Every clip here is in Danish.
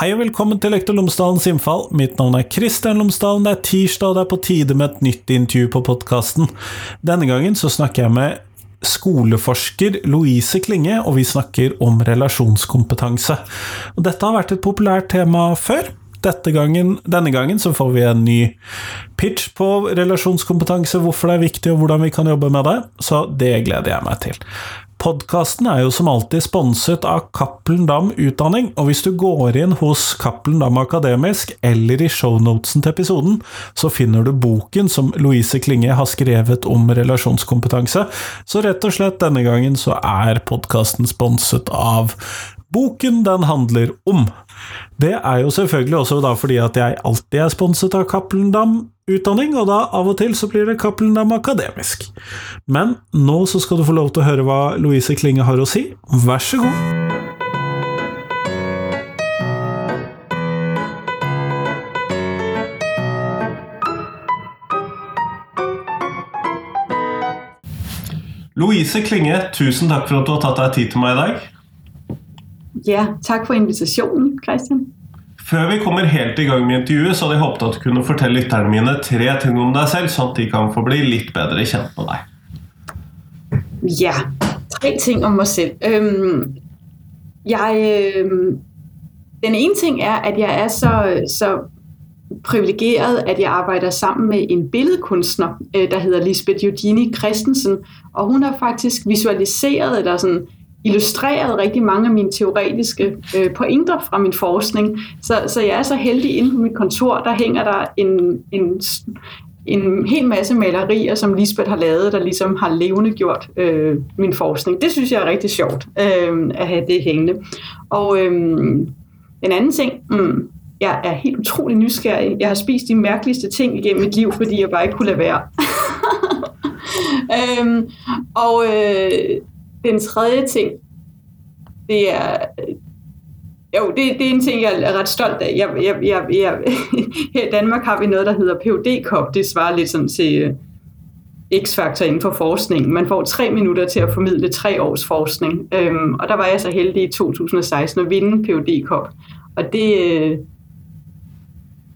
Hei og velkommen til Lektor Lomsdalens innfall. Mitt navn er Kristian Lomsdalen. Det er tirsdag, og det er på tide med et nytt intervju på podkasten. Denne gangen så snakker jeg med skoleforsker Louise Klinge, og vi snakker om relasjonskompetanse. Og dette har vært et populært tema før. Gangen, denne gangen så får vi en ny pitch på relasjonskompetanse, hvorfor det er viktig og hvordan vi kan jobbe med det, så det gleder jeg meg til. Podkasten er jo som alltid sponset av Cappelen Dam Utdanning, og hvis du går inn hos Cappelen Dam Akademisk eller i shownotesen til episoden, så finner du boken som Louise Klinge har skrevet om relasjonskompetanse. Så rett og slett denne gangen så er podkasten sponset av boken den handler om. Det er jo selvfølgelig også da fordi at jeg alltid er sponset av Cappelen Dam utdanning, og da av og til så blir det Cappelen Dam akademisk. Men nå så skal du få lov til å høre hva Louise Klinge har å si. Vær så god. Louise Klinge, tusen takk for at du har tatt deg tid til meg i dag. Ja, takk for invitasjonen, Christian. Før vi kommer helt i gang med intervjuet, så hadde jeg håpet at du kunne fortelle lytterne mine tre ting om deg selv, sånn at de kan få bli litt bedre kjent med deg. Ja, tre ting om meg selv. Um, jeg um, Den ene ting er at jeg er så, så privilegeret at jeg arbeider sammen med en billedkunstner øh, der heter Lisbeth Eugenie Christensen. Og hun har faktisk visualiseret eller sånn illustreret rigtig mange af mine teoretiske øh, pointer fra min forskning. Så, så jeg er så heldig inde på mit kontor, der hænger der en, en, en hel masse malerier, som Lisbeth har lavet, der ligesom har levende gjort øh, min forskning. Det synes jeg er rigtig sjovt øh, at have det hængende. Og øh, en anden ting, mm, jeg er helt utrolig nysgerrig. Jeg har spist de mærkeligste ting igennem mit liv, fordi jeg bare ikke kunne lade være. øhm, og øh, den tredje ting, det er, øh, jo, det, det er en ting, jeg er ret stolt af. Jeg, jeg, jeg, jeg, her i Danmark har vi noget, der hedder phd kop Det svarer lidt sådan til uh, X-faktor inden for forskning. Man får tre minutter til at formidle tre års forskning. Øhm, og der var jeg så heldig i 2016 at vinde phd kop Og det, øh,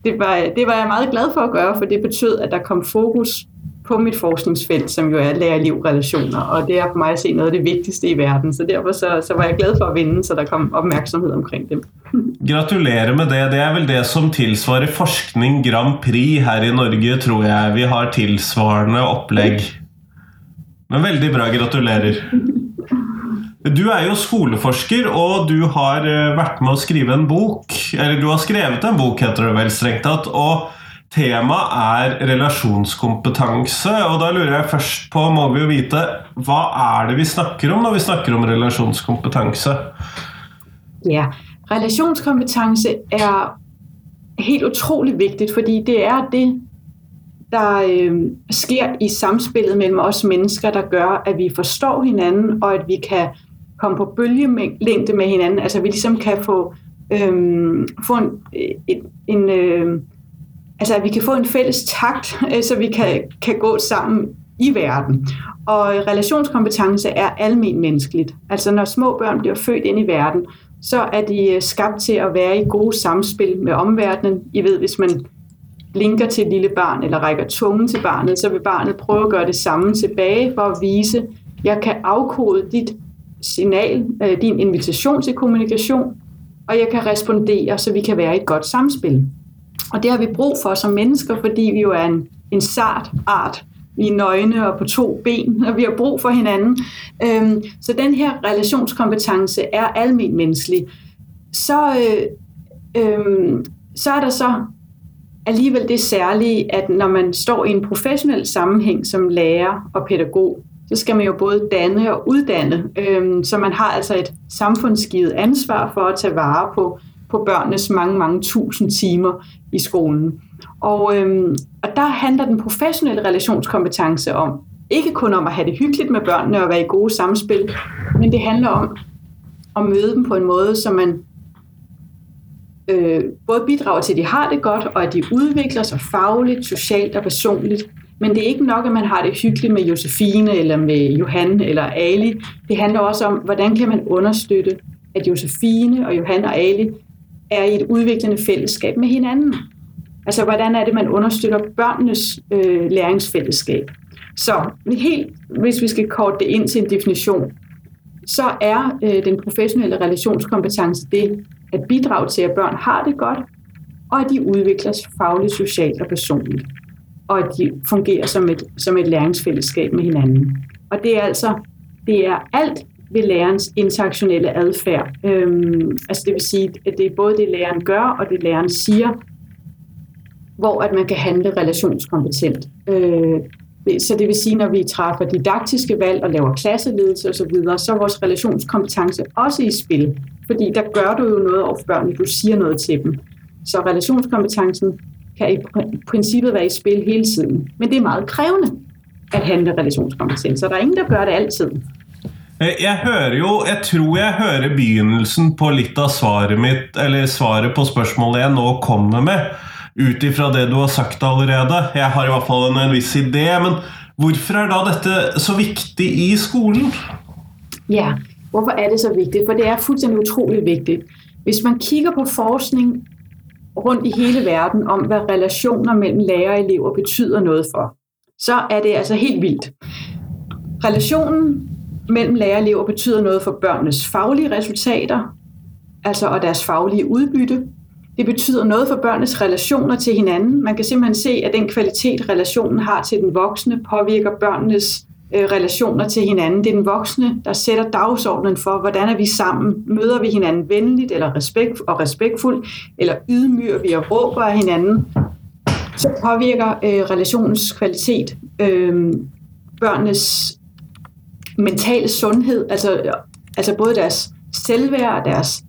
det, var, det var jeg meget glad for at gøre, for det betød, at der kom fokus på mit forskningsfelt, som jo er lærer-elev-relationer, og det er for mig at se noget af det vigtigste i verden, så derfor så, så var jeg glad for at vinde, så der kom opmærksomhed omkring dem. Gratulerer med det. Det er vel det som tilsvarer forskning Grand Prix her i Norge, tror jeg. Vi har tilsvarende opplegg. Men veldig bra. Gratulerer. Du er jo skoleforsker, og du har eh, vært med å skrive en bok. Eller du har skrevet en bok, heter det vel strengt tatt. og Temaet er relasjonskompetanse, og da lurer jeg først på, må vi jo vite, hva er det vi snakker om når vi snakker om relasjonskompetanse? Ja, relasjonskompetanse er helt utrolig viktig, fordi det er det, der øh, sker i samspillet mellom oss mennesker, der gør, at vi forstår hinanden, og at vi kan komme på bølgelængde med hinanden. Altså vi ligesom kan få, øh, få en, en, en øh, altså at vi kan få en fælles takt, øh, så vi kan, kan gå sammen i verden. Og relationskompetence er almen menneskeligt. Altså når små børn bliver født ind i verden, så er de øh, skabt til at være i gode samspil med omverdenen. I ved, hvis man linker til et lille barn eller rækker tungen til barnet, så vil barnet prøve at gøre det samme tilbage for at vise, jeg kan afkode dit signal, øh, din invitation til kommunikation, og jeg kan respondere, så vi kan være i et godt samspil. Og det har vi brug for som mennesker, fordi vi jo er en, en sart art. Vi er nøgne og på to ben, og vi har brug for hinanden. Øhm, så den her relationskompetence er almen menneskelig. Så, øh, øh, så er der så alligevel det særlige, at når man står i en professionel sammenhæng som lærer og pædagog, så skal man jo både danne og uddanne. Øhm, så man har altså et samfundsgivet ansvar for at tage vare på på børnenes mange, mange tusind timer i skolen. Og, øhm, og der handler den professionelle relationskompetence om, ikke kun om at have det hyggeligt med børnene og være i gode samspil, men det handler om at møde dem på en måde, så man øh, både bidrager til, at de har det godt, og at de udvikler sig fagligt, socialt og personligt. Men det er ikke nok, at man har det hyggeligt med Josefine eller med Johan eller Ali. Det handler også om, hvordan kan man understøtte, at Josefine og Johan og Ali er i et udviklende fællesskab med hinanden. Altså, hvordan er det, man understøtter børnenes øh, læringsfællesskab? Så helt, hvis vi skal korte det ind til en definition, så er øh, den professionelle relationskompetence det at bidrage til, at børn har det godt, og at de udvikler sig fagligt, socialt og personligt, og at de fungerer som et, som et læringsfællesskab med hinanden. Og det er altså det er alt ved lærerens interaktionelle adfærd. Øhm, altså det vil sige, at det er både det, læreren gør, og det, læreren siger, hvor at man kan handle relationskompetent. Øh, så det vil sige, når vi træffer didaktiske valg og laver klasseledelse osv., så, videre, så er vores relationskompetence også i spil. Fordi der gør du jo noget over børnene, du siger noget til dem. Så relationskompetencen kan i princippet være i spil hele tiden. Men det er meget krævende at handle relationskompetent. så der er ingen, der gør det altid. Eh, jeg hører jo, jeg tror jeg hører begynnelsen på litt av svaret mitt, eller svaret på spørsmålet jeg nå kommer med ut ifra det du har sagt allerede. Jeg har i hvert fall en, en viss idé, men hvorfor er da dette så viktig i skolen? Ja, hvorfor er det så viktig? For det er fuldstændig utrolig vigtigt. Hvis man kigger på forskning rundt i hele verden om, hvad relationer mellem lærer og elever betyder noget for, så er det altså helt vildt. Relationen mellem lærer og elever betyder noget for børnenes faglige resultater, altså og deres faglige udbytte. Det betyder noget for børnenes relationer til hinanden. Man kan simpelthen se, at den kvalitet, relationen har til den voksne, påvirker børnenes øh, relationer til hinanden. Det er den voksne, der sætter dagsordenen for, hvordan er vi sammen. Møder vi hinanden venligt eller respekt og respektfuldt, eller ydmyger vi og råber af hinanden. Så påvirker øh, relationens kvalitet øh, børnenes mental sundhed, altså, altså både deres selvværd og deres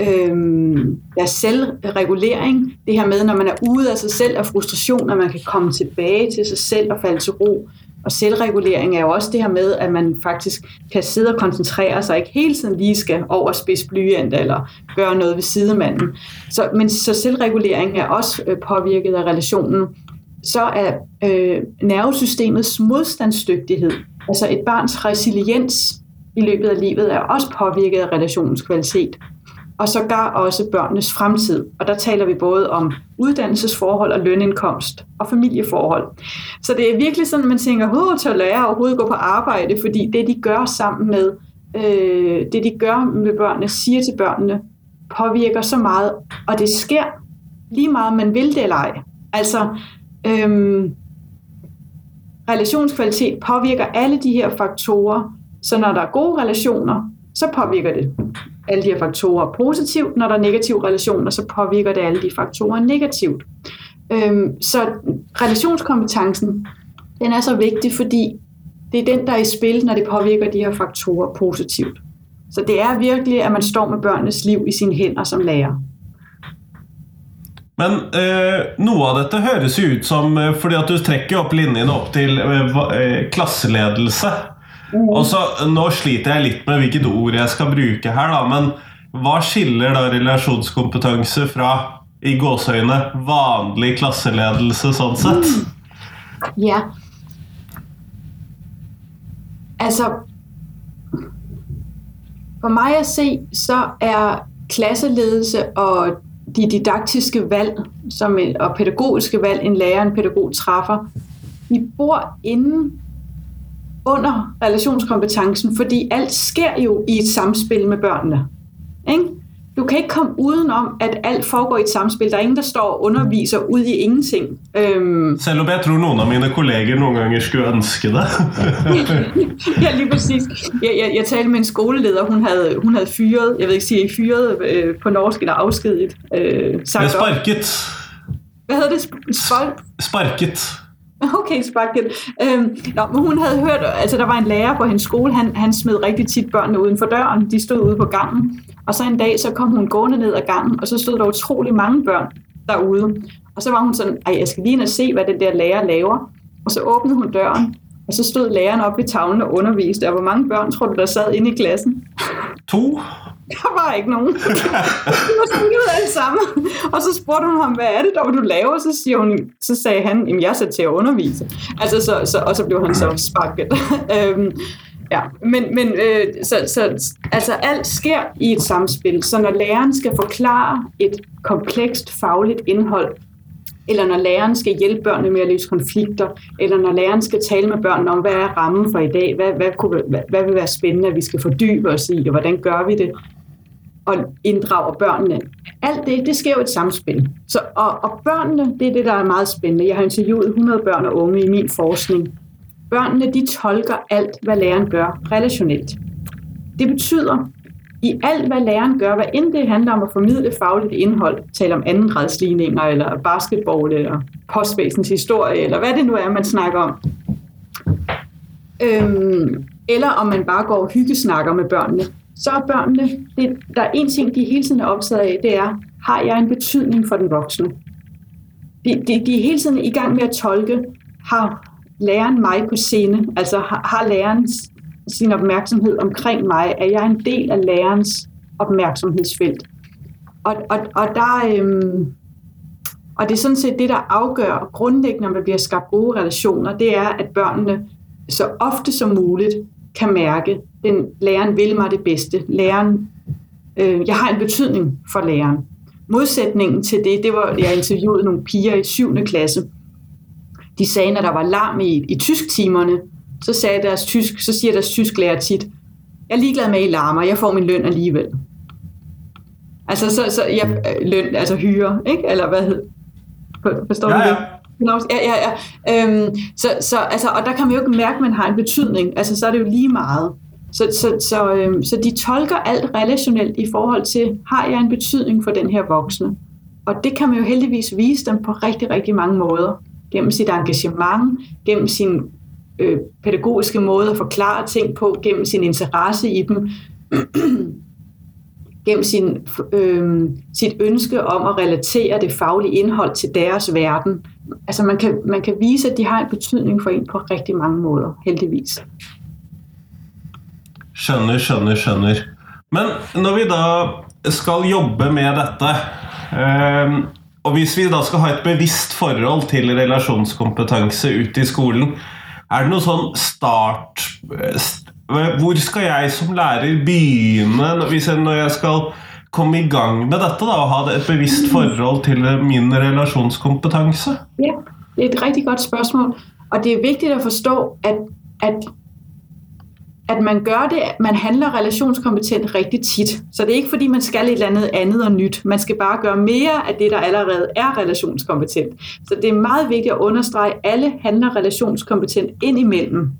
øh, deres selvregulering, det her med, når man er ude af sig selv og frustration, at man kan komme tilbage til sig selv og falde til ro. Og selvregulering er jo også det her med, at man faktisk kan sidde og koncentrere sig, ikke hele tiden lige skal over spids blyant eller gøre noget ved sidemanden. Så, men så selvregulering er også øh, påvirket af relationen. Så er øh, nervesystemets modstandsdygtighed, altså et barns resiliens i løbet af livet, er også påvirket af relationens kvalitet og sågar også børnenes fremtid. Og der taler vi både om uddannelsesforhold og lønindkomst og familieforhold. Så det er virkelig sådan, at man tænker, at til at lære overhovedet gå på arbejde, fordi det, de gør sammen med, øh, det de gør med børnene, siger til børnene, påvirker så meget, og det sker lige meget, man vil det eller ej. Altså, øhm, relationskvalitet påvirker alle de her faktorer, så når der er gode relationer, så påvirker det alle de her faktorer positivt. Når der er negative relationer, så påvirker det alle de faktorer negativt. Øhm, så relationskompetencen, den er så vigtig, fordi det er den, der er i spil, når det påvirker de her faktorer positivt. Så det er virkelig, at man står med børnenes liv i sine hænder som lærer. Men eh, noe av dette høres jo ut som eh, Fordi at du trekker opp linjene opp til eh, eh klasseledelse. Mm. Og så, Nå sliter jeg litt med hvilket ord jeg skal bruke her, da, men hva skiller da relasjonskompetanse fra i gåseøyne vanlig klasseledelse sånn sett? Mm. Ja. Altså For meg å se, så er klasseledelse og de didaktiske valg som en, og pædagogiske valg en lærer en pædagog træffer, de bor inden under relationskompetencen, fordi alt sker jo i et samspil med børnene. Ikke? Du kan ikke komme udenom, at alt foregår i et samspil. Der er ingen, der står og underviser ud i ingenting. Øhm. Selvom jeg tror, nogle af mine kolleger nogle gange skulle ønske det. ja, lige præcis. Jeg, jeg, jeg talte med en skoleleder, hun havde, hun havde fyret, jeg ved ikke sige, fyret øh, på norsk eller afskedet. Øh, sagt sparket. Hvad hedder det? Spol- sparket. Okay, sparket. Øhm, nå, men hun havde hørt, altså der var en lærer på hendes skole, han, han smed rigtig tit børnene uden for døren. De stod ude på gangen. Og så en dag, så kom hun gående ned ad gangen, og så stod der utrolig mange børn derude. Og så var hun sådan, ej, jeg skal lige ind og se, hvad den der lærer laver. Og så åbnede hun døren, og så stod læreren op ved tavlen og underviste. Og hvor mange børn tror du, der sad inde i klassen? To. Der var ikke nogen. De var sådan ud alle sammen. Og så spurgte hun ham, hvad er det dog, du laver? Så, siger hun, så sagde han, at jeg er til at undervise. Altså, så, så, og så blev han så sparket. øhm, Ja, men, men øh, så, så, altså alt sker i et samspil, så når læreren skal forklare et komplekst fagligt indhold, eller når læreren skal hjælpe børnene med at løse konflikter, eller når læreren skal tale med børnene om, hvad er rammen for i dag, hvad, hvad, kunne, hvad, hvad vil være spændende, at vi skal fordybe os i, og hvordan gør vi det, og inddrager børnene. Alt det, det sker jo et samspil. Så, og, og børnene, det er det, der er meget spændende. Jeg har interviewet 100 børn og unge i min forskning, Børnene de tolker alt, hvad læreren gør, relationelt. Det betyder, i alt, hvad læreren gør, hvad end det handler om at formidle fagligt indhold, tale om andengradsligninger, eller basketball, eller postvæsens historie, eller hvad det nu er, man snakker om. Øhm, eller om man bare går og hyggesnakker med børnene, så er børnene, det, der er en ting, de hele tiden er optaget af, det er, har jeg en betydning for den voksne? De, de, de er hele tiden i gang med at tolke, har læreren mig på scene? Altså har, har læreren sin opmærksomhed omkring mig? Er jeg en del af lærerens opmærksomhedsfelt? Og, og, og der... Øhm, og det er sådan set det, der afgør grundlæggende, når der bliver skabt gode relationer, det er, at børnene så ofte som muligt kan mærke, den læreren vil mig det bedste. Læreren, øh, jeg har en betydning for læreren. Modsætningen til det, det var, jeg interviewede nogle piger i 7. klasse, de sagde, når der var larm i, i tysktimerne, så, sagde deres tysk, så siger deres tysklærer tit, jeg er ligeglad med, at I larmer, jeg får min løn alligevel. Altså, så, så jeg, løn, altså hyre, ikke? Eller hvad hed Forstår ja, du det? Ja, ja, ja. Øhm, så, så, altså, og der kan man jo ikke mærke, at man har en betydning. Altså, så er det jo lige meget. Så, så, så, øhm, så de tolker alt relationelt i forhold til, har jeg en betydning for den her voksne? Og det kan man jo heldigvis vise dem på rigtig, rigtig mange måder gennem sit engagement, gennem sin øh, pædagogiske måde at forklare ting på, gennem sin interesse i dem, gennem sin, øh, sit ønske om at relatere det faglige indhold til deres verden. Altså man kan, man kan vise, at de har en betydning for en på rigtig mange måder, heldigvis. Skjønner, skjønner, skjønner. Men når vi da skal jobbe med dette, øh, Og hvis vi da skal ha et bevisst forhold til relasjonskompetanse ute i skolen, er det noe sånn start Hvor skal jeg som lærer begynne hvis jeg, når jeg skal komme i gang med dette da, og ha et bevisst forhold til min relasjonskompetanse? Ja, det er et rigtig godt spørsmål. Og det er vigtigt at forstå, at, at at man gør det, man handler relationskompetent rigtig tit. Så det er ikke fordi, man skal et eller andet andet og nyt. Man skal bare gøre mere af det, der allerede er relationskompetent. Så det er meget vigtigt at understrege, at alle handler relationskompetent indimellem.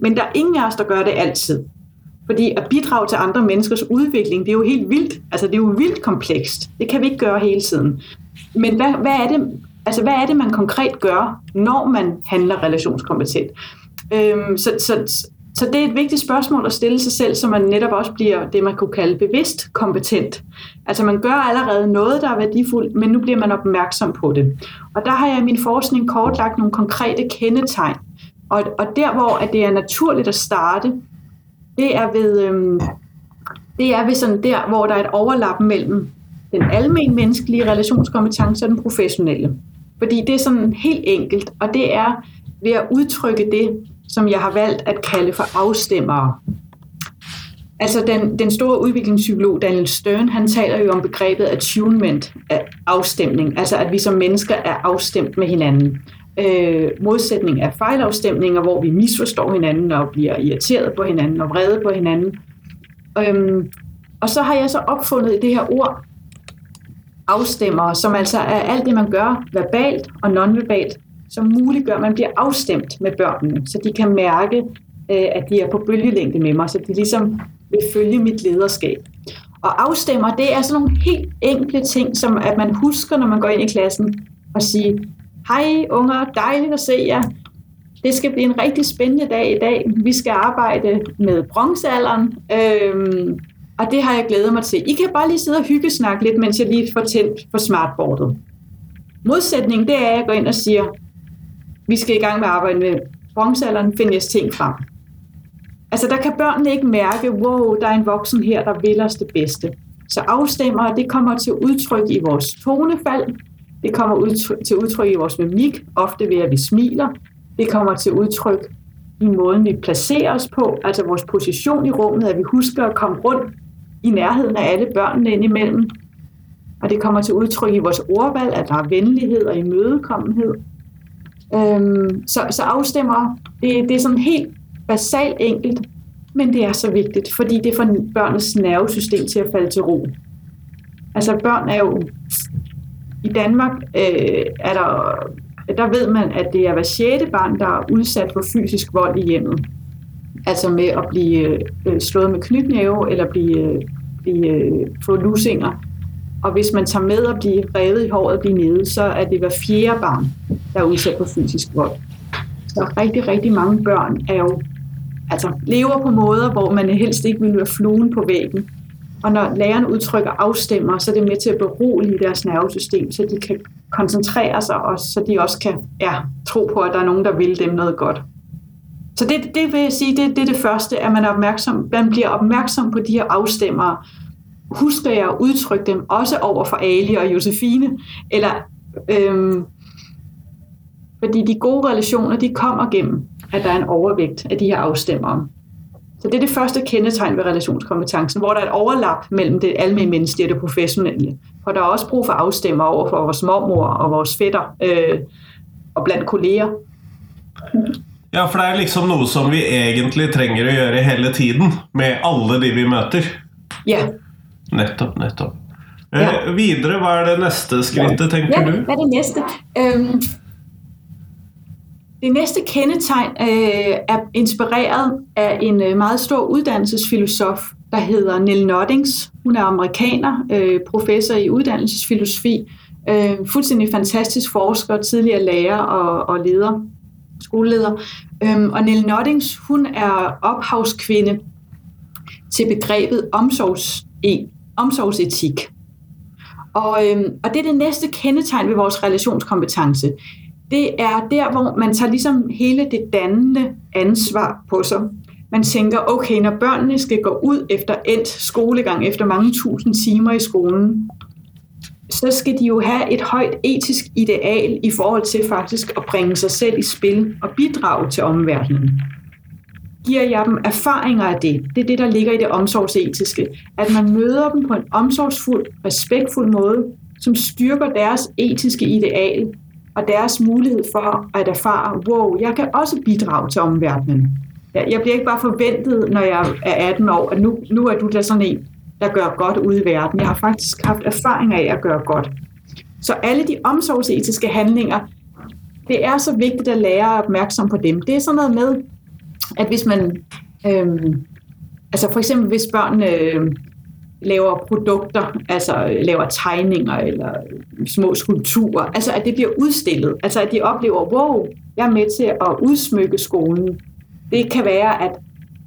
Men der er ingen af os, der gør det altid. Fordi at bidrage til andre menneskers udvikling, det er jo helt vildt. Altså det er jo vildt komplekst. Det kan vi ikke gøre hele tiden. Men hvad, hvad, er det, altså, hvad er det, man konkret gør, når man handler relationskompetent? Øhm, så, så, så det er et vigtigt spørgsmål at stille sig selv, så man netop også bliver det, man kunne kalde bevidst kompetent. Altså man gør allerede noget, der er værdifuldt, men nu bliver man opmærksom på det. Og der har jeg i min forskning kortlagt nogle konkrete kendetegn. Og, og der, hvor at det er naturligt at starte, det er ved, øhm, det er ved sådan der, hvor der er et overlap mellem den almen menneskelige relationskompetence og den professionelle. Fordi det er sådan helt enkelt, og det er ved at udtrykke det, som jeg har valgt at kalde for afstemmere. Altså den, den store udviklingspsykolog Daniel Stern, han taler jo om begrebet attunement, af afstemning, altså at vi som mennesker er afstemt med hinanden. Øh, modsætning af fejlafstemninger, hvor vi misforstår hinanden og bliver irriteret på hinanden og vrede på hinanden. Øhm, og så har jeg så opfundet det her ord, afstemmer, som altså er alt det, man gør verbalt og nonverbalt, som muliggør, at man bliver afstemt med børnene, så de kan mærke, øh, at de er på bølgelængde med mig, så de ligesom vil følge mit lederskab. Og afstemmer, det er sådan nogle helt enkle ting, som at man husker, når man går ind i klassen og siger, hej unger, dejligt at se jer. Det skal blive en rigtig spændende dag i dag. Vi skal arbejde med bronzealderen, øhm, og det har jeg glædet mig til. I kan bare lige sidde og hygge snakke lidt, mens jeg lige får tændt for smartboardet. Modsætningen, det er, at jeg går ind og siger, vi skal i gang med at arbejde med bronzealderen, find jeres ting frem. Altså der kan børnene ikke mærke, wow, der er en voksen her, der vil os det bedste. Så afstemmer, det kommer til udtryk i vores tonefald, det kommer udtryk, til udtryk i vores mimik, ofte ved at vi smiler, det kommer til udtryk i måden, vi placerer os på, altså vores position i rummet, at vi husker at komme rundt i nærheden af alle børnene indimellem. Og det kommer til udtryk i vores ordvalg, at der er venlighed og imødekommenhed. Øhm, så, så afstemmer, det, det er sådan helt basalt enkelt, men det er så vigtigt, fordi det får børnenes nervesystem til at falde til ro. Altså børn er jo... I Danmark øh, er der, der ved man, at det er hver sjette barn, der er udsat for fysisk vold i hjemmet. Altså med at blive øh, slået med knytnæve eller blive, øh, blive, øh, få lusinger. Og hvis man tager med at blive revet i håret og blive nede, så er det hver fjerde barn, der er udsat for fysisk vold. Så rigtig, rigtig mange børn er jo altså, lever på måder, hvor man helst ikke vil være fluen på væggen. Og når læreren udtrykker afstemmer, så er det med til at berolige deres nervesystem, så de kan koncentrere sig, og så de også kan ja, tro på, at der er nogen, der vil dem noget godt. Så det, det vil jeg sige, det, det er det første, at man, er opmærksom, man bliver opmærksom på de her afstemmere. Husker jeg at udtrykke dem også over for Ali og Josefine, eller øhm, fordi de gode relationer, de kommer gennem, at der er en overvægt af de her afstemmere. Så det er det første kendetegn ved relationskompetencen, hvor der er et overlap mellem det almindelige menneskelige og det professionelle. For der er også brug for afstemmer over for vores mormor og vores fætter øh, og blandt kolleger. Ja, for det er liksom noe som vi egentlig trenger å gjøre hele tiden med alle de vi møter. Ja. Nettopp. Eh, ja. videre, hva er det neste skrittet, tenker ja, du? Hva er det neste? Um, det næste kendetegn øh, er inspireret af en øh, meget stor uddannelsesfilosof, der hedder Nell Noddings. Hun er amerikaner, øh, professor i uddannelsesfilosofi, øh, fuldstændig fantastisk forsker, tidligere lærer og, og leder, skoleleder. Øhm, og Nell Noddings, hun er ophavskvinde til begrebet omsorgs, e, omsorgsetik. Og, øh, og det er det næste kendetegn ved vores relationskompetence det er der, hvor man tager ligesom hele det dannende ansvar på sig. Man tænker, okay, når børnene skal gå ud efter endt skolegang, efter mange tusind timer i skolen, så skal de jo have et højt etisk ideal i forhold til faktisk at bringe sig selv i spil og bidrage til omverdenen. Giver jeg dem erfaringer af det? Det er det, der ligger i det omsorgsetiske. At man møder dem på en omsorgsfuld, respektfuld måde, som styrker deres etiske ideal, og deres mulighed for at erfare, wow, jeg kan også bidrage til omverdenen. Jeg bliver ikke bare forventet, når jeg er 18 år, at nu, nu er du da sådan en, der gør godt ude i verden. Jeg har faktisk haft erfaring af at gøre godt. Så alle de omsorgsetiske handlinger, det er så vigtigt at lære opmærksom på dem. Det er sådan noget med, at hvis man, øhm, altså for eksempel hvis børnene øh, laver produkter, altså øh, laver tegninger eller små skulpturer, altså at det bliver udstillet, altså at de oplever, wow, jeg er med til at udsmykke skolen. Det kan være, at,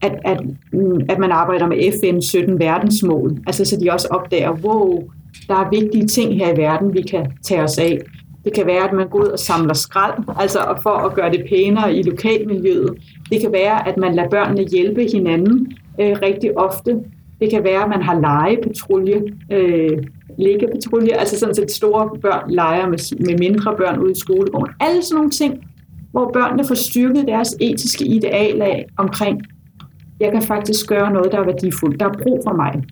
at, at, mm, at man arbejder med FN 17 verdensmål, altså så de også opdager, wow, der er vigtige ting her i verden, vi kan tage os af. Det kan være, at man går ud og samler skrald, altså for at gøre det pænere i lokalmiljøet. Det kan være, at man lader børnene hjælpe hinanden øh, rigtig ofte. Det kan være, at man har legepatrulje, øh, liggepatrulje, altså sådan set store børn leger med, med mindre børn ude i skolegården. Alle sådan nogle ting, hvor børnene får styrket deres etiske ideal af omkring, jeg kan faktisk gøre noget, der er værdifuldt. Der er brug for mig.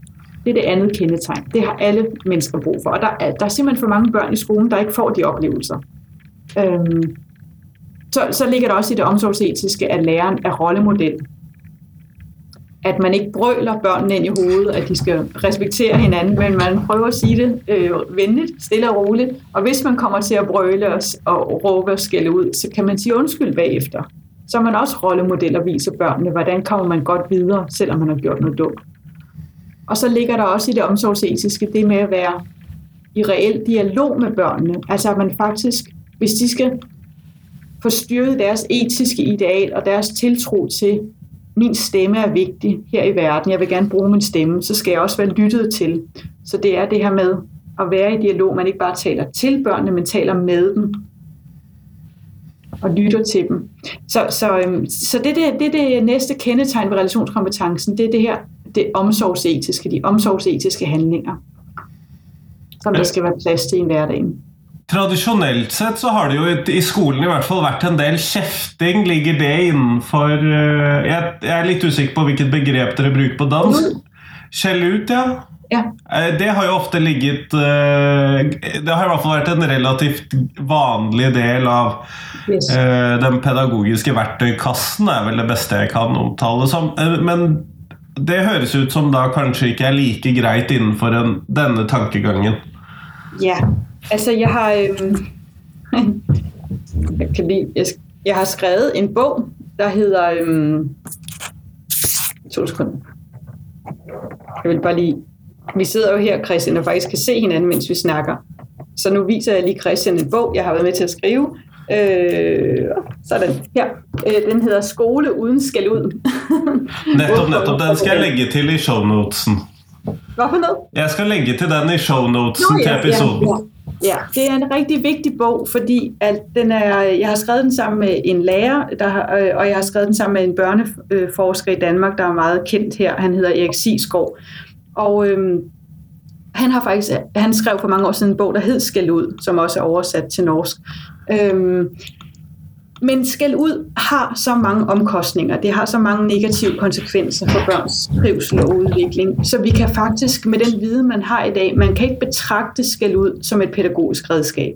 Det er det andet kendetegn. Det har alle mennesker brug for. Og der er, der er simpelthen for mange børn i skolen, der ikke får de oplevelser. Øhm, så, så ligger der også i det omsorgsetiske, at læreren er rollemodel at man ikke brøler børnene ind i hovedet, at de skal respektere hinanden, men man prøver at sige det øh, venligt, stille og roligt. Og hvis man kommer til at brøle os og råbe og skælde ud, så kan man sige undskyld bagefter. Så er man også rollemodel og viser børnene, hvordan kommer man godt videre, selvom man har gjort noget dumt. Og så ligger der også i det omsorgsetiske det med at være i reel dialog med børnene. Altså at man faktisk, hvis de skal få styret deres etiske ideal og deres tiltro til, min stemme er vigtig her i verden, jeg vil gerne bruge min stemme, så skal jeg også være lyttet til. Så det er det her med at være i dialog, man ikke bare taler til børnene, men taler med dem og lytter til dem. Så, så, øhm, så det, det, det det næste kendetegn ved relationskompetencen, det er det her, det omsorgsetiske, de omsorgsetiske handlinger, som der skal være plads til i hverdagen. Tradisjonelt sett så har det jo i skolen i hvert fall vært en del kjefting. Ligger det innenfor uh, jeg, jeg, er litt usikker på hvilket begrep dere bruker på dansk. Skjell ut, ja. Ja. Uh, det har jo ofte ligget uh, Det har i hvert fall vært en relativt vanlig del av Yes. den pedagogiske verktøykassen, er vel det beste jeg kan omtale som. men det høres ut som da kanskje ikke er like greit innenfor en, denne tankegangen. Ja, altså jeg har, øhm, jeg, kan lide, jeg, jeg har skrevet en bog, der hedder, øhm, to sekunder, jeg vil bare lige, vi sidder jo her, Christian, og faktisk kan se hinanden, mens vi snakker. Så nu viser jeg lige Christian en bog, jeg har været med til at skrive. Øh, sådan, her. Øh, den hedder Skole uden skæld ud. netop, netop. Den skal jeg lægge til i shownotesen. Hvad for noget? Jeg skal lægge til den i shownotesen Nå, til episoden. Ja, ja. Ja, det er en rigtig vigtig bog, fordi at den er, jeg har skrevet den sammen med en lærer, der, har- øh, og jeg har skrevet den sammen med en børneforsker i Danmark, der er meget kendt her. Han hedder Erik Sisgaard. Og øhm, han har faktisk, han skrev for mange år siden en bog, der hed Skæld ud, som også er oversat til norsk. Øhm, men skæld ud har så mange omkostninger, det har så mange negative konsekvenser for børns trivsel og udvikling, så vi kan faktisk med den viden, man har i dag, man kan ikke betragte skæld ud som et pædagogisk redskab.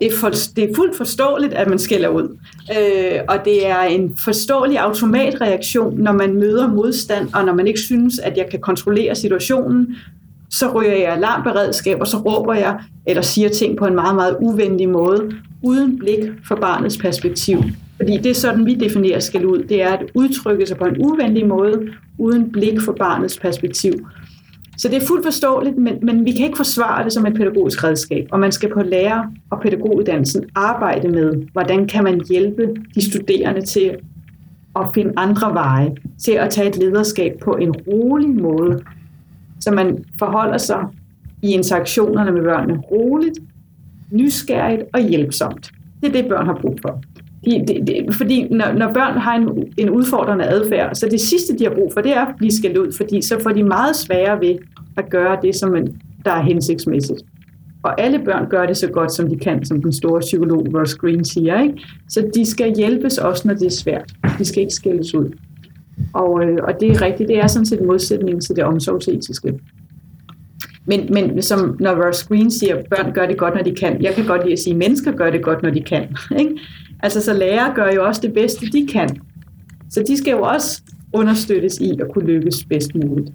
Det er, for, det er fuldt forståeligt, at man skælder ud, øh, og det er en forståelig automatreaktion, når man møder modstand, og når man ikke synes, at jeg kan kontrollere situationen, så ryger jeg alarmberedskab, og så råber jeg eller siger ting på en meget, meget uvenlig måde, uden blik for barnets perspektiv. Fordi det er sådan, vi definerer skal ud. Det er at udtrykke sig på en uvenlig måde, uden blik for barnets perspektiv. Så det er fuldt forståeligt, men, men vi kan ikke forsvare det som et pædagogisk redskab. Og man skal på lærer- og pædagoguddannelsen arbejde med, hvordan kan man hjælpe de studerende til at finde andre veje, til at tage et lederskab på en rolig måde, så man forholder sig i interaktionerne med børnene roligt, nysgerrigt og hjælpsomt. Det er det, børn har brug for. De, de, de, fordi når, når børn har en, en udfordrende adfærd, så det sidste, de har brug for, det er at blive skældt ud, fordi så får de meget sværere ved at gøre det, som man, der er hensigtsmæssigt. Og alle børn gør det så godt, som de kan, som den store psykolog Ross Green siger. Ikke? Så de skal hjælpes også, når det er svært. De skal ikke skældes ud. Og, øh, og det er rigtigt, det er sådan set modsætning til det omsorgsetiske. Men, men som når Ross Green siger, at børn gør det godt, når de kan. Jeg kan godt lide at sige, at mennesker gør det godt, når de kan. Ikke? Altså så lærere gør jo også det bedste, de kan. Så de skal jo også understøttes i at kunne lykkes bedst muligt.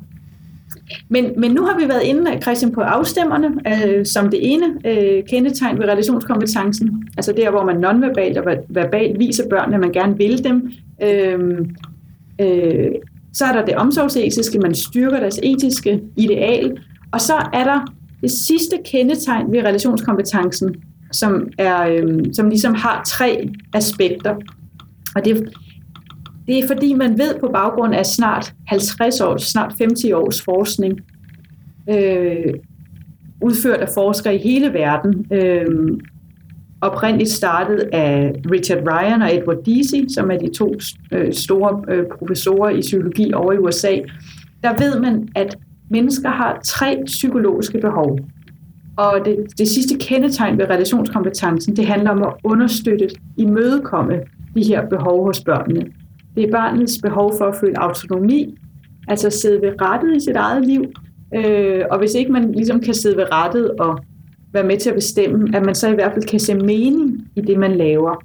Men, men nu har vi været inde, Christian, på afstemmerne øh, som det ene øh, kendetegn ved relationskompetencen. Altså der, hvor man nonverbalt og verbalt viser børnene, at man gerne vil dem. Øh, øh, så er der det omsorgsetiske, man styrker deres etiske ideal. Og så er der det sidste kendetegn ved relationskompetencen, som, er, øh, som ligesom har tre aspekter. Og det, det er fordi, man ved på baggrund af snart 50 års, snart 50 års forskning, øh, udført af forskere i hele verden, øh, oprindeligt startet af Richard Ryan og Edward Deasy, som er de to øh, store øh, professorer i psykologi over i USA, der ved man, at mennesker har tre psykologiske behov. Og det, det sidste kendetegn ved relationskompetencen, det handler om at understøtte, imødekomme de her behov hos børnene. Det er barnets behov for at føle autonomi, altså sidde ved rettet i sit eget liv. Øh, og hvis ikke man ligesom kan sidde ved rettet og være med til at bestemme, at man så i hvert fald kan se mening i det, man laver.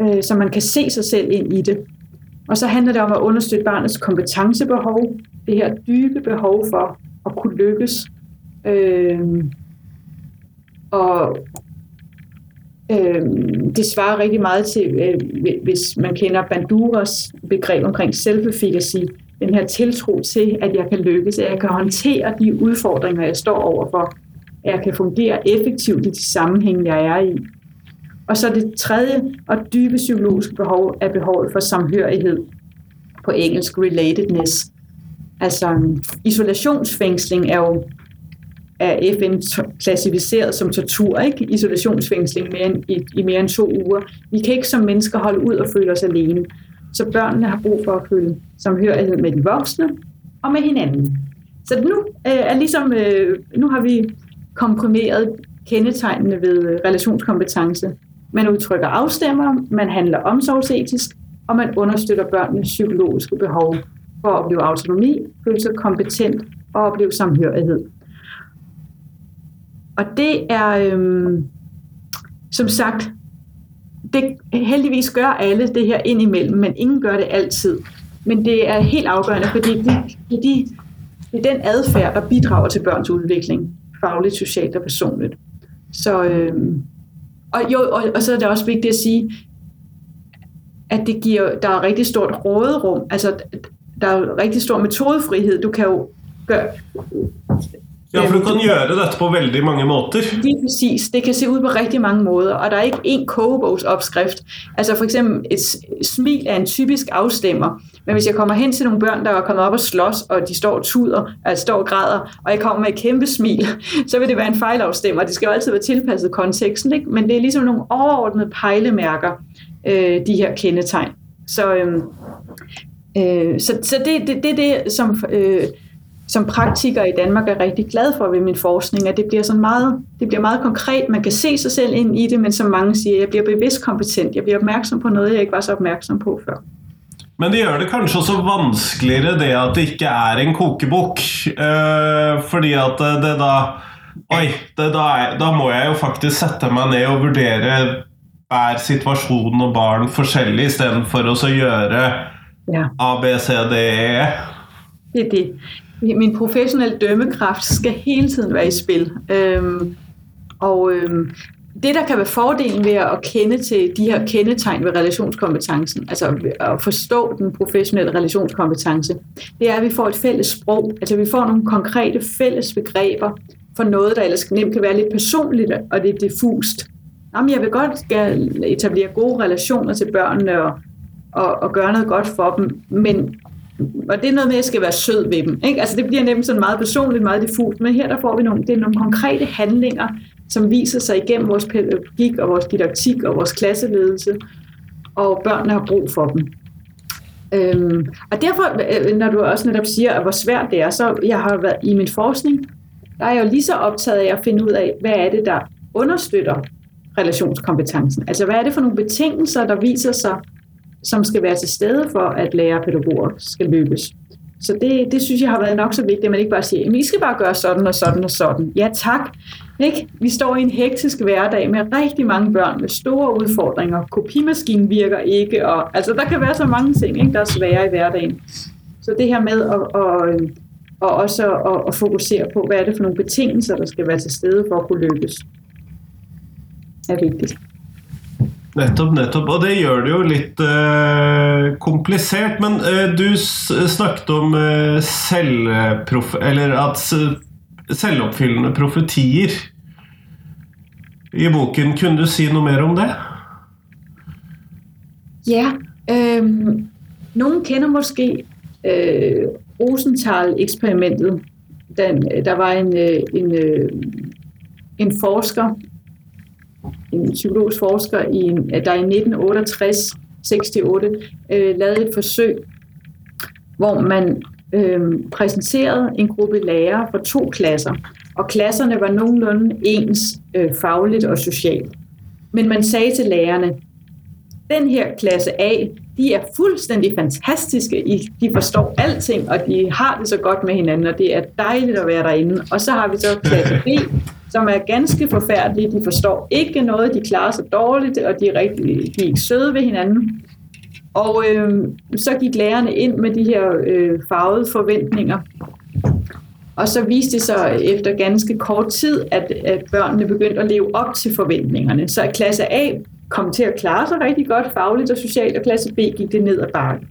Øh, så man kan se sig selv ind i det. Og så handler det om at understøtte barnets kompetencebehov, det her dybe behov for at kunne lykkes. Øh, og øh, det svarer rigtig meget til, øh, hvis man kender Banduras begreb omkring self-efficacy, den her tiltro til, at jeg kan lykkes, at jeg kan håndtere de udfordringer, jeg står overfor, at jeg kan fungere effektivt i de sammenhæng, jeg er i. Og så det tredje og dybe psykologiske behov er behovet for samhørighed, på engelsk relatedness. Altså isolationsfængsling er jo af FN klassificeret som tortur, ikke? Isolationsfængsling mere end, i, i mere end to uger. Vi kan ikke som mennesker holde ud og føle os alene. Så børnene har brug for at føle samhørighed med de voksne og med hinanden. Så nu øh, er ligesom, øh, nu har vi komprimeret kendetegnene ved øh, relationskompetence. Man udtrykker afstemmer, man handler omsorgsetisk, og man understøtter børnenes psykologiske behov for at opleve autonomi, føle sig kompetent og opleve samhørighed. Og det er, øhm, som sagt, det heldigvis gør alle det her indimellem, men ingen gør det altid. Men det er helt afgørende, fordi det, det, det, det er den adfærd, der bidrager til børns udvikling, fagligt, socialt og personligt. Så, øh, og, jo, og, og så er det også vigtigt at sige, at det giver, der er rigtig stort råderum, altså der er rigtig stor metodefrihed. Du kan jo gøre, Ja, for du kan gøre dette på veldig mange måter. Lige præcis. Det kan se ud på rigtig mange måder, og der er ikke én kogebogsopskrift. Altså for eksempel et smil er en typisk afstemmer. Men hvis jeg kommer hen til nogle børn, der er kommet op og slås, og de står og tuder, altså står og græder, og jeg kommer med et kæmpe smil, så vil det være en fejlafstemmer. Det skal jo altid være tilpasset konteksten, ikke? men det er ligesom nogle overordnede pejlemærker, øh, de her kendetegn. Så, øh, øh, så, så det er det, det, det, som... Øh, som praktiker i Danmark er rigtig glad for ved min forskning, at det bliver sådan meget, det bliver meget konkret. Man kan se sig selv ind i det, men som mange siger, jeg bliver bevidst kompetent. Jeg bliver opmærksom på noget, jeg ikke var så opmærksom på før. Men det gjør det kanskje også vanskeligere det at det ikke er en kokebok. Øh, fordi at det da Oi, det da, da må jeg jo faktisk sette meg ned og vurdere er situasjonen og barn forskjellig, istedenfor å gjøre ja. A, B, C, D, E. Det er det min professionelle dømmekraft skal hele tiden være i spil. Øhm, og øhm, det, der kan være fordelen ved at kende til de her kendetegn ved relationskompetencen, altså at forstå den professionelle relationskompetence, det er, at vi får et fælles sprog. Altså vi får nogle konkrete fælles begreber for noget, der ellers nemt kan være lidt personligt og lidt diffust. Jamen, jeg vil godt etablere gode relationer til børnene og, og, og gøre noget godt for dem, men og det er noget med, at jeg skal være sød ved dem. Ikke? Altså det bliver nemlig sådan meget personligt, meget diffust, men her der får vi nogle, det er nogle konkrete handlinger, som viser sig igennem vores pædagogik og vores didaktik og vores klasseledelse, og børnene har brug for dem. Øhm, og derfor, øh, når du også netop siger, at hvor svært det er, så jeg har været i min forskning, der er jeg jo lige så optaget af at finde ud af, hvad er det, der understøtter relationskompetencen. Altså hvad er det for nogle betingelser, der viser sig som skal være til stede for, at lærerpædagoger skal lykkes. Så det, det synes jeg har været nok så vigtigt, at man ikke bare siger, at I skal bare gøre sådan og sådan og sådan. Ja tak. Ikke? Vi står i en hektisk hverdag med rigtig mange børn med store udfordringer. Kopimaskinen virker ikke, og altså, der kan være så mange ting, ikke, der er svære i hverdagen. Så det her med at, at, øhm, og også at, at fokusere på, hvad er det for nogle betingelser, der skal være til stede for at kunne lykkes, er vigtigt. Nettopp, nettopp. Og det gjør det jo litt uh, komplisert. Men uh, du eh, snakket om uh, selvprof... Eller at selvoppfyllende profetier i boken. Kunne du si noe mer om det? Ja. Øh, nogen kender måske øh, Rosenthal-eksperimentet. Den, øh, der var en, øh, en, øh, en forsker, en psykologisk forsker, i, der i 1968 68 øh, lavede et forsøg, hvor man øh, præsenterede en gruppe lærere for to klasser, og klasserne var nogenlunde ens øh, fagligt og socialt. Men man sagde til lærerne, den her klasse A, de er fuldstændig fantastiske. De forstår alting, og de har det så godt med hinanden, og det er dejligt at være derinde. Og så har vi så klasse B, som er ganske forfærdelige. De forstår ikke noget, de klarer sig dårligt, og de er, rigtig, de er ikke søde ved hinanden. Og øh, så gik lærerne ind med de her øh, farvede forventninger. Og så viste det sig efter ganske kort tid, at, at børnene begyndte at leve op til forventningerne. Så klasse A kom til at klare sig rigtig godt fagligt og socialt, og klasse B gik det ned ad bakken.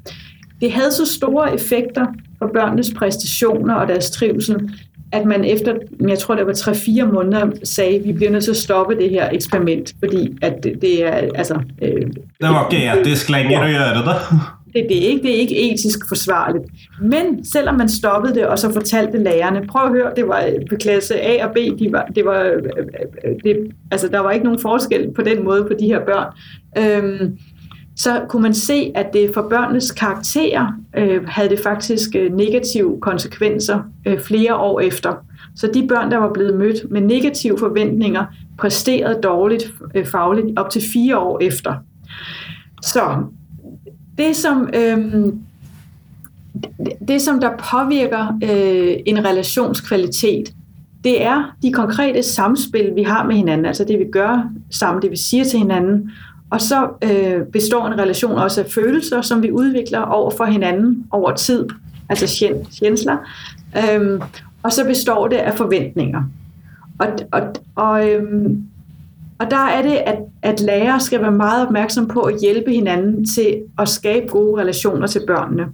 Det havde så store effekter på børnenes præstationer og deres trivsel, at man efter, jeg tror det var 3-4 måneder, sagde, at vi bliver nødt til at stoppe det her eksperiment, fordi at det, det er altså... Øh, det var ikke etisk længere at gøre det. Det, det, er ikke, det er ikke etisk forsvarligt. Men selvom man stoppede det, og så fortalte lærerne, prøv at høre, det var øh, på klasse A og B, de var, det var, øh, øh, det, altså der var ikke nogen forskel på den måde på de her børn. Øhm, så kunne man se, at det for børnenes karakterer øh, havde det faktisk negative konsekvenser øh, flere år efter. Så de børn, der var blevet mødt med negative forventninger, præsterede dårligt øh, fagligt op til fire år efter. Så det, som, øh, det, som der påvirker øh, en relationskvalitet, det er de konkrete samspil, vi har med hinanden, altså det, vi gør sammen, det, vi siger til hinanden. Og så øh, består en relation også af følelser, som vi udvikler over for hinanden over tid, altså sjænsler. Øhm, og så består det af forventninger. Og, og, og, øhm, og der er det, at, at lærere skal være meget opmærksom på at hjælpe hinanden til at skabe gode relationer til børnene.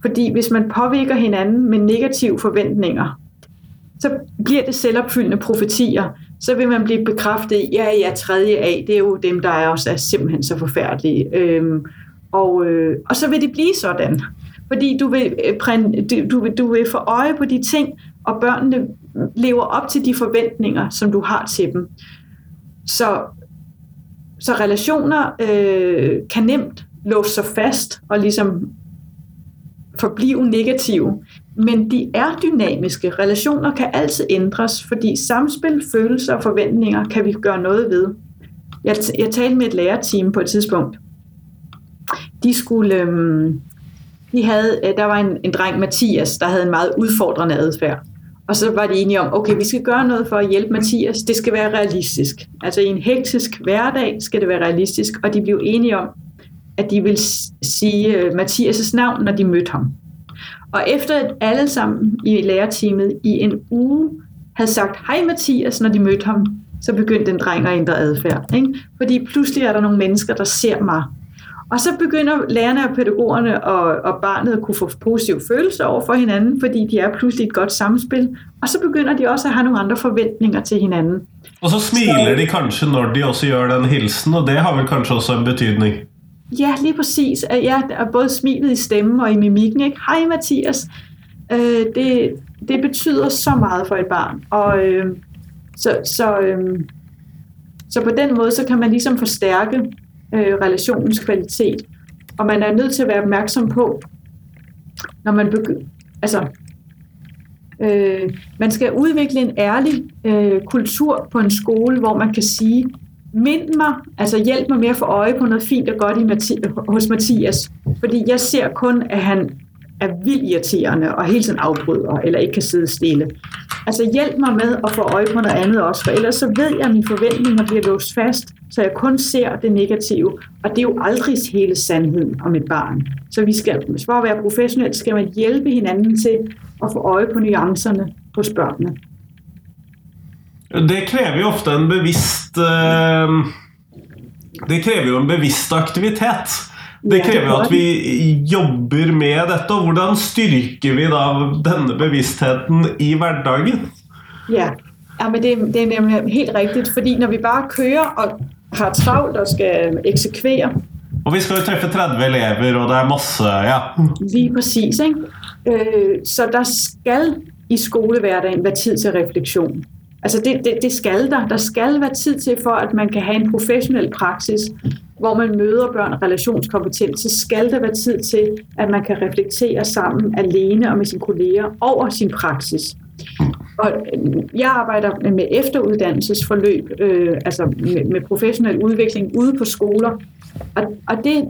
Fordi hvis man påvirker hinanden med negative forventninger, så bliver det selvopfyldende profetier. Så vil man blive bekræftet i, ja, ja, tredje A, det er jo dem, der er også er simpelthen så forfærdelige. Øhm, og, øh, og så vil det blive sådan. Fordi du vil, øh, du, du vil få øje på de ting, og børnene lever op til de forventninger, som du har til dem. Så, så relationer øh, kan nemt låse sig fast og ligesom forblive negative, men de er dynamiske. Relationer kan altid ændres, fordi samspil, følelser og forventninger kan vi gøre noget ved. Jeg, jeg talte med et lærerteam på et tidspunkt. De skulle, Øh, de havde, øh, der var en, en dreng, Mathias, der havde en meget udfordrende adfærd. Og så var de enige om, okay, vi skal gøre noget for at hjælpe Mathias. Det skal være realistisk. Altså i en hektisk hverdag skal det være realistisk. Og de blev enige om, at de vil sige øh, Mathias' navn, når de mødte ham. Og efter at alle sammen i lærerteamet i en uge havde sagt hej Mathias, når de mødte ham, så begyndte den dreng at ændre adfærd. Ikke? Fordi pludselig er der nogle mennesker, der ser mig. Og så begynder lærerne og pædagogerne og, og barnet at kunne få positive følelser over for hinanden, fordi de er pludselig et godt samspil. Og så begynder de også at have nogle andre forventninger til hinanden. Og så smiler de kanskje, når de også gør den hilsen, og det har vel kanskje også en betydning? Ja, lige præcis. Ja, både smilet i stemmen og i mimikken. Ikke? Hej Mathias. Øh, det, det betyder så meget for et barn. Og øh, så, så, øh, så på den måde, så kan man ligesom forstærke øh, relationens kvalitet. Og man er nødt til at være opmærksom på, når man begynder, altså, øh, man skal udvikle en ærlig øh, kultur på en skole, hvor man kan sige, mind mig, altså hjælp mig med at få øje på noget fint og godt i Mathi- hos Mathias. Fordi jeg ser kun, at han er vildt irriterende og hele tiden afbryder, eller ikke kan sidde stille. Altså hjælp mig med at få øje på noget andet også, for ellers så ved jeg, at mine forventninger bliver låst fast, så jeg kun ser det negative, og det er jo aldrig hele sandheden om et barn. Så vi skal, for at være professionelt, skal man hjælpe hinanden til at få øje på nuancerne hos børnene. Det kræver jo ofte en bevidst... Øh, Det kræver jo en bevidst aktivitet. Det krever jo at vi jobber med dette. og Hvordan styrker vi da denne bevisstheten i hverdagen? Ja, ja men det, det er nemlig helt rigtigt, fordi når vi bare kører og har travlt og skal eksekvere. Og vi skal jo treffe 30 elever, og det er masse, ja. Lige præcis, ikke? Øh, så der skal i skolehverdagen være tid til refleksion. Altså det, det, det skal der. Der skal være tid til for, at man kan have en professionel praksis, hvor man møder børn relationskompetent, så skal der være tid til, at man kan reflektere sammen alene og med sine kolleger over sin praksis. Og øh, jeg arbejder med efteruddannelsesforløb, øh, altså med, med professionel udvikling ude på skoler. Og, og det,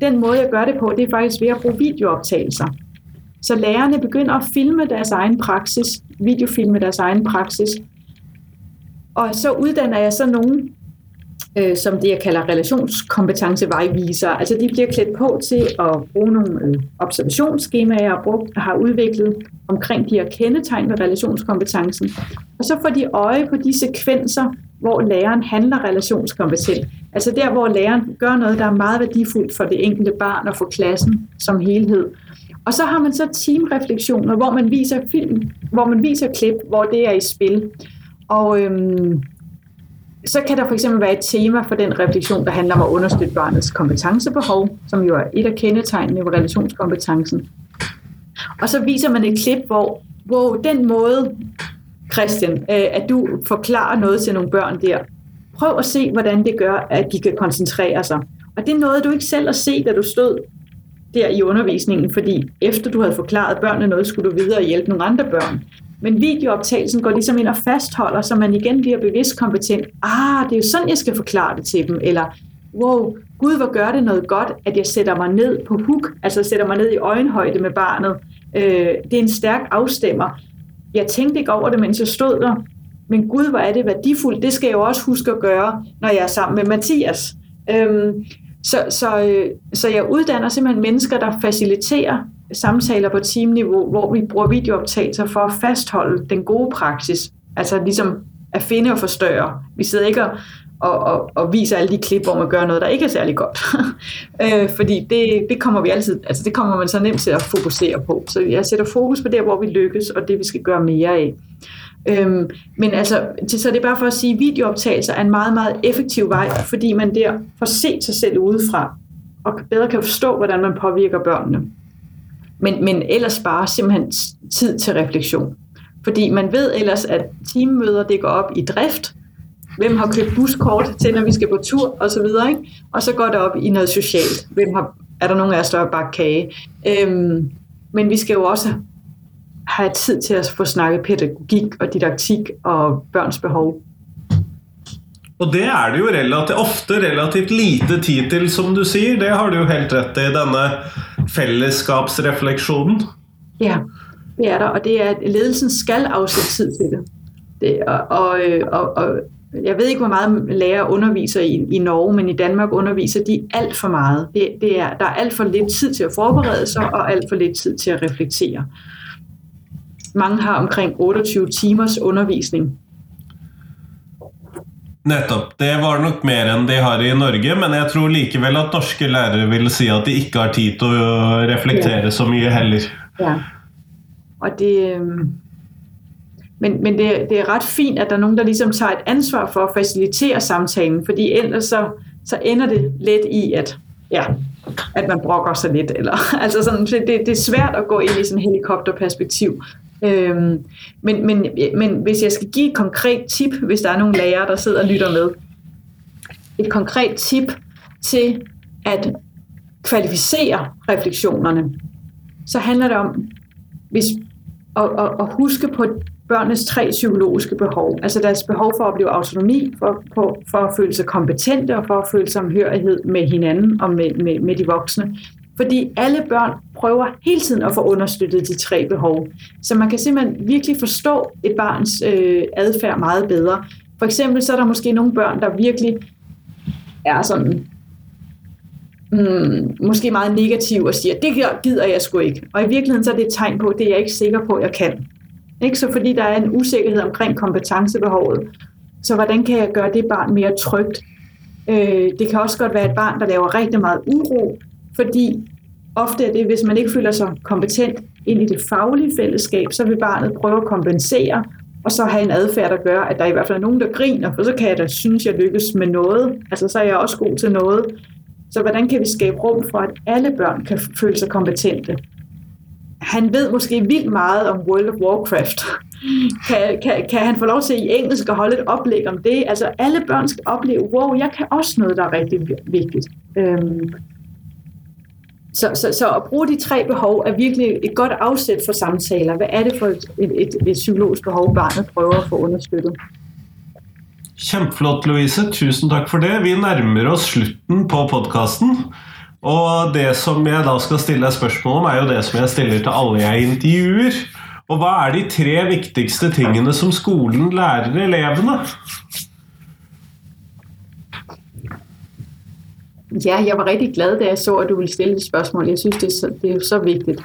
den måde, jeg gør det på, det er faktisk ved at bruge videooptagelser. Så lærerne begynder at filme deres egen praksis, videofilme deres egen praksis, og så uddanner jeg så nogen, øh, som det jeg kalder relationskompetencevejviser. Altså de bliver klædt på til at bruge nogle øh, observationsskemaer, jeg brugt, har udviklet omkring de her kendetegn ved relationskompetencen. Og så får de øje på de sekvenser, hvor læreren handler relationskompetent. Altså der, hvor læreren gør noget, der er meget værdifuldt for det enkelte barn og for klassen som helhed. Og så har man så teamreflektioner, hvor man viser film, hvor man viser klip, hvor det er i spil. Og øhm, så kan der for eksempel være et tema for den refleksion, der handler om at understøtte barnets kompetencebehov, som jo er et af kendetegnene ved relationskompetencen. Og så viser man et klip, hvor, hvor den måde, Christian, øh, at du forklarer noget til nogle børn der, prøv at se, hvordan det gør, at de kan koncentrere sig. Og det noget, du ikke selv at se, da du stod der i undervisningen, fordi efter du havde forklaret børnene noget, skulle du videre og hjælpe nogle andre børn. Men videooptagelsen går ligesom ind og fastholder, så man igen bliver bevidst kompetent. Ah, det er jo sådan, jeg skal forklare det til dem. Eller, wow, Gud, hvor gør det noget godt, at jeg sætter mig ned på huk, altså sætter mig ned i øjenhøjde med barnet. Øh, det er en stærk afstemmer. Jeg tænkte ikke over det, mens jeg stod der. Men Gud, hvor er det værdifuldt. Det skal jeg jo også huske at gøre, når jeg er sammen med Mathias. Øhm, så, så, øh, så jeg uddanner simpelthen mennesker, der faciliterer samtaler på teamniveau, hvor vi bruger videooptagelser for at fastholde den gode praksis. Altså ligesom at finde og forstørre. Vi sidder ikke og, og, og, og viser alle de klip, hvor man gør noget, der ikke er særlig godt. øh, fordi det, det kommer vi altid, altså det kommer man så nemt til at fokusere på. Så jeg sætter fokus på det, hvor vi lykkes, og det vi skal gøre mere af. Øhm, men altså, så det er bare for at sige, at videooptagelser er en meget, meget effektiv vej, fordi man der får set sig selv udefra, og bedre kan forstå, hvordan man påvirker børnene. Men, men ellers bare simpelthen tid til refleksion. Fordi man ved ellers, at teammøder det går op i drift, hvem har købt buskort til, når vi skal på tur, og så videre. Ikke? Og så går det op i noget socialt. Hvem har, er der nogen af os, der har bagt kage? Øhm, men vi skal jo også have tid til at få snakket pædagogik og didaktik og børns behov. Og det er det jo relativt, ofte relativt lite tid til, som du sier. Det har du jo helt rett i, denne fellesskapsrefleksjonen. Ja, det er der, og det er, at ledelsen skal afsætte tid til det. det og, og, øh, og, og jeg ved ikke, hvor meget lærere underviser i, i Norge, men i Danmark underviser de alt for meget. Det, det er, der er alt for lidt tid til at forberede sig, og alt for lidt tid til at reflektere. Mange har omkring 28 timers undervisning. Nettopp. Det var nok mer enn de har i Norge, men jeg tror likevel at norske lærere vil si at de ikke har tid til å reflektere så mye heller. Ja. Og det, øhm, men, men det, det er ret fint, at der er nogen, der ligesom tager et ansvar for at facilitere samtalen, fordi ellers så, så ender det let i, at, ja, at man brokker sig lidt. Eller, altså sådan, det, det er svært at gå ind i sådan et helikopterperspektiv. Øhm, men, men, men hvis jeg skal give et konkret tip, hvis der er nogle lærere, der sidder og lytter med, et konkret tip til at kvalificere refleksionerne, så handler det om hvis, at, at, at huske på børnenes tre psykologiske behov. Altså deres behov for at opleve autonomi, for, for, for at føle sig kompetente og for at føle samhørighed med hinanden og med, med, med de voksne. Fordi alle børn prøver hele tiden at få understøttet de tre behov. Så man kan simpelthen virkelig forstå et barns øh, adfærd meget bedre. For eksempel så er der måske nogle børn, der virkelig er sådan mm, måske meget negative og siger, det gider jeg sgu ikke. Og i virkeligheden så er det et tegn på, at det er jeg ikke sikker på, at jeg kan. Ikke? Så fordi der er en usikkerhed omkring kompetencebehovet. Så hvordan kan jeg gøre det barn mere trygt? Øh, det kan også godt være et barn, der laver rigtig meget uro, fordi ofte er det, hvis man ikke føler sig kompetent ind i det faglige fællesskab, så vil barnet prøve at kompensere, og så have en adfærd, der gør, at der i hvert fald er nogen, der griner, for så kan jeg da synes, jeg lykkes med noget. Altså, så er jeg også god til noget. Så hvordan kan vi skabe rum for, at alle børn kan føle sig kompetente? Han ved måske vildt meget om World of Warcraft. Kan, kan, kan han få lov til i engelsk at holde et oplæg om det? Altså alle børn skal opleve, wow, jeg kan også noget, der er rigtig vigtigt. Øhm, så, så, så at bruge de tre behov er virkelig et godt afsæt for samtaler. Hvad er det for et, et, et, et psykologisk behov, barnet prøver at få understøttet? Kjempeflott, Louise. Tusen takk for det. Vi nærmer oss slutten på podkasten. Og det som jeg da skal stille deg spørsmål om, er jo det som jeg stiller til alle jeg intervjuer. Og hva er de tre viktigste tingene som skolen lærer elevene? Ja, jeg var rigtig glad, da jeg så, at du ville stille et spørgsmål. Jeg synes, det er så, det er så vigtigt.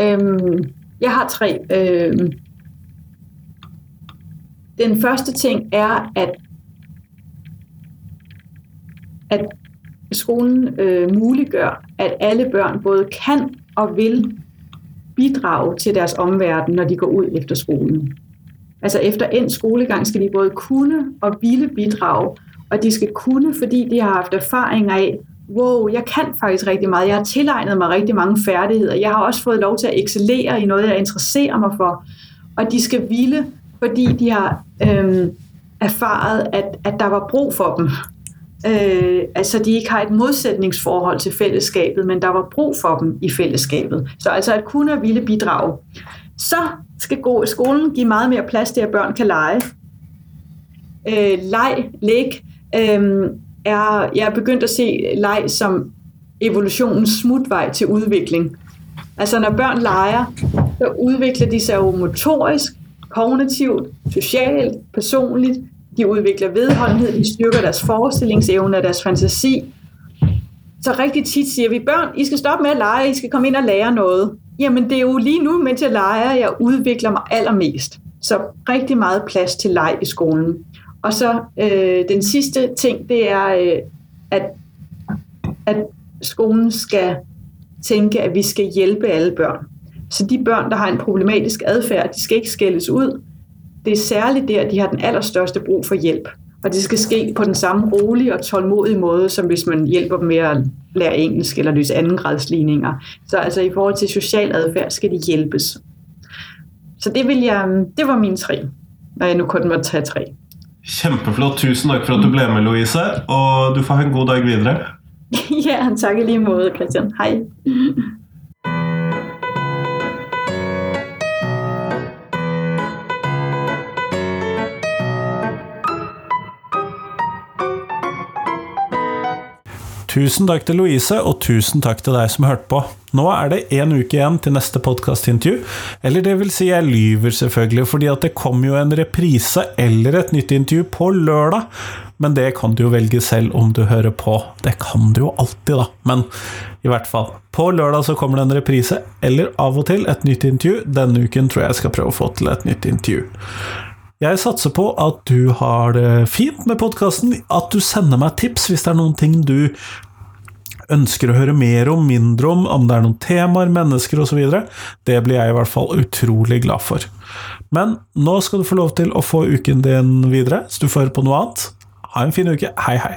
Øhm, jeg har tre. Øhm, den første ting er, at, at skolen øh, muliggør, at alle børn både kan og vil bidrage til deres omverden, når de går ud efter skolen. Altså efter en skolegang skal de både kunne og ville bidrage, og de skal kunne, fordi de har haft erfaringer af, wow, jeg kan faktisk rigtig meget, jeg har tilegnet mig rigtig mange færdigheder, jeg har også fået lov til at excellere i noget, jeg interesserer mig for, og de skal ville, fordi de har øhm, erfaret, at, at der var brug for dem. Øh, altså de ikke har et modsætningsforhold til fællesskabet, men der var brug for dem i fællesskabet. Så altså at kunne og ville bidrage. Så skal gå, skolen give meget mere plads til, at børn kan lege. Øh, leg, læg, øh, er, jeg er begyndt at se leg som evolutionens smutvej til udvikling. Altså når børn leger, så udvikler de sig jo motorisk, kognitivt, socialt, personligt. De udvikler vedholdenhed, de styrker deres forestillingsevne og deres fantasi. Så rigtig tit siger vi, børn, I skal stoppe med at lege, I skal komme ind og lære noget. Jamen det er jo lige nu, mens jeg leger, jeg udvikler mig allermest. Så rigtig meget plads til leg i skolen. Og så øh, den sidste ting, det er, øh, at, at skolen skal tænke, at vi skal hjælpe alle børn. Så de børn, der har en problematisk adfærd, de skal ikke skældes ud. Det er særligt der, de har den allerstørste brug for hjælp. Og det skal ske på den samme rolige og tålmodige måde, som hvis man hjælper dem med at lære engelsk eller løse andengradsligninger. Så altså i forhold til social adfærd skal de hjælpes. Så det, vil jeg, det var mine tre, når jeg nu kun måtte tage tre. Kjempeflott. Tusen takk for at du ble med, Louise. Og du får ha en god dag videre. ja, takk i lige måte, Christian. Hej. Tusen takk til Louise, og tusen takk til deg som hørte på. Nå er det én uke igjen til neste podkastintervju. Eller det vil si, jeg lyver selvfølgelig, fordi at det kommer jo en reprise eller et nytt intervju på lørdag. Men det kan du jo velge selv om du hører på. Det kan du jo alltid, da. Men i hvert fall. På lørdag så kommer det en reprise, eller av og til et nytt intervju. Denne uken tror jeg jeg skal prøve å få til et nytt intervju. Jeg satser på at du har det fint med podkasten, at du sender meg tips hvis det er noen ting du ønsker å høre mer om, mindre om, om det er noen temaer, mennesker osv. Det blir jeg i hvert fall utrolig glad for. Men nå skal du få lov til å få uken din videre, så du får høre på noe annet. Ha en fin uke. Hei, hei.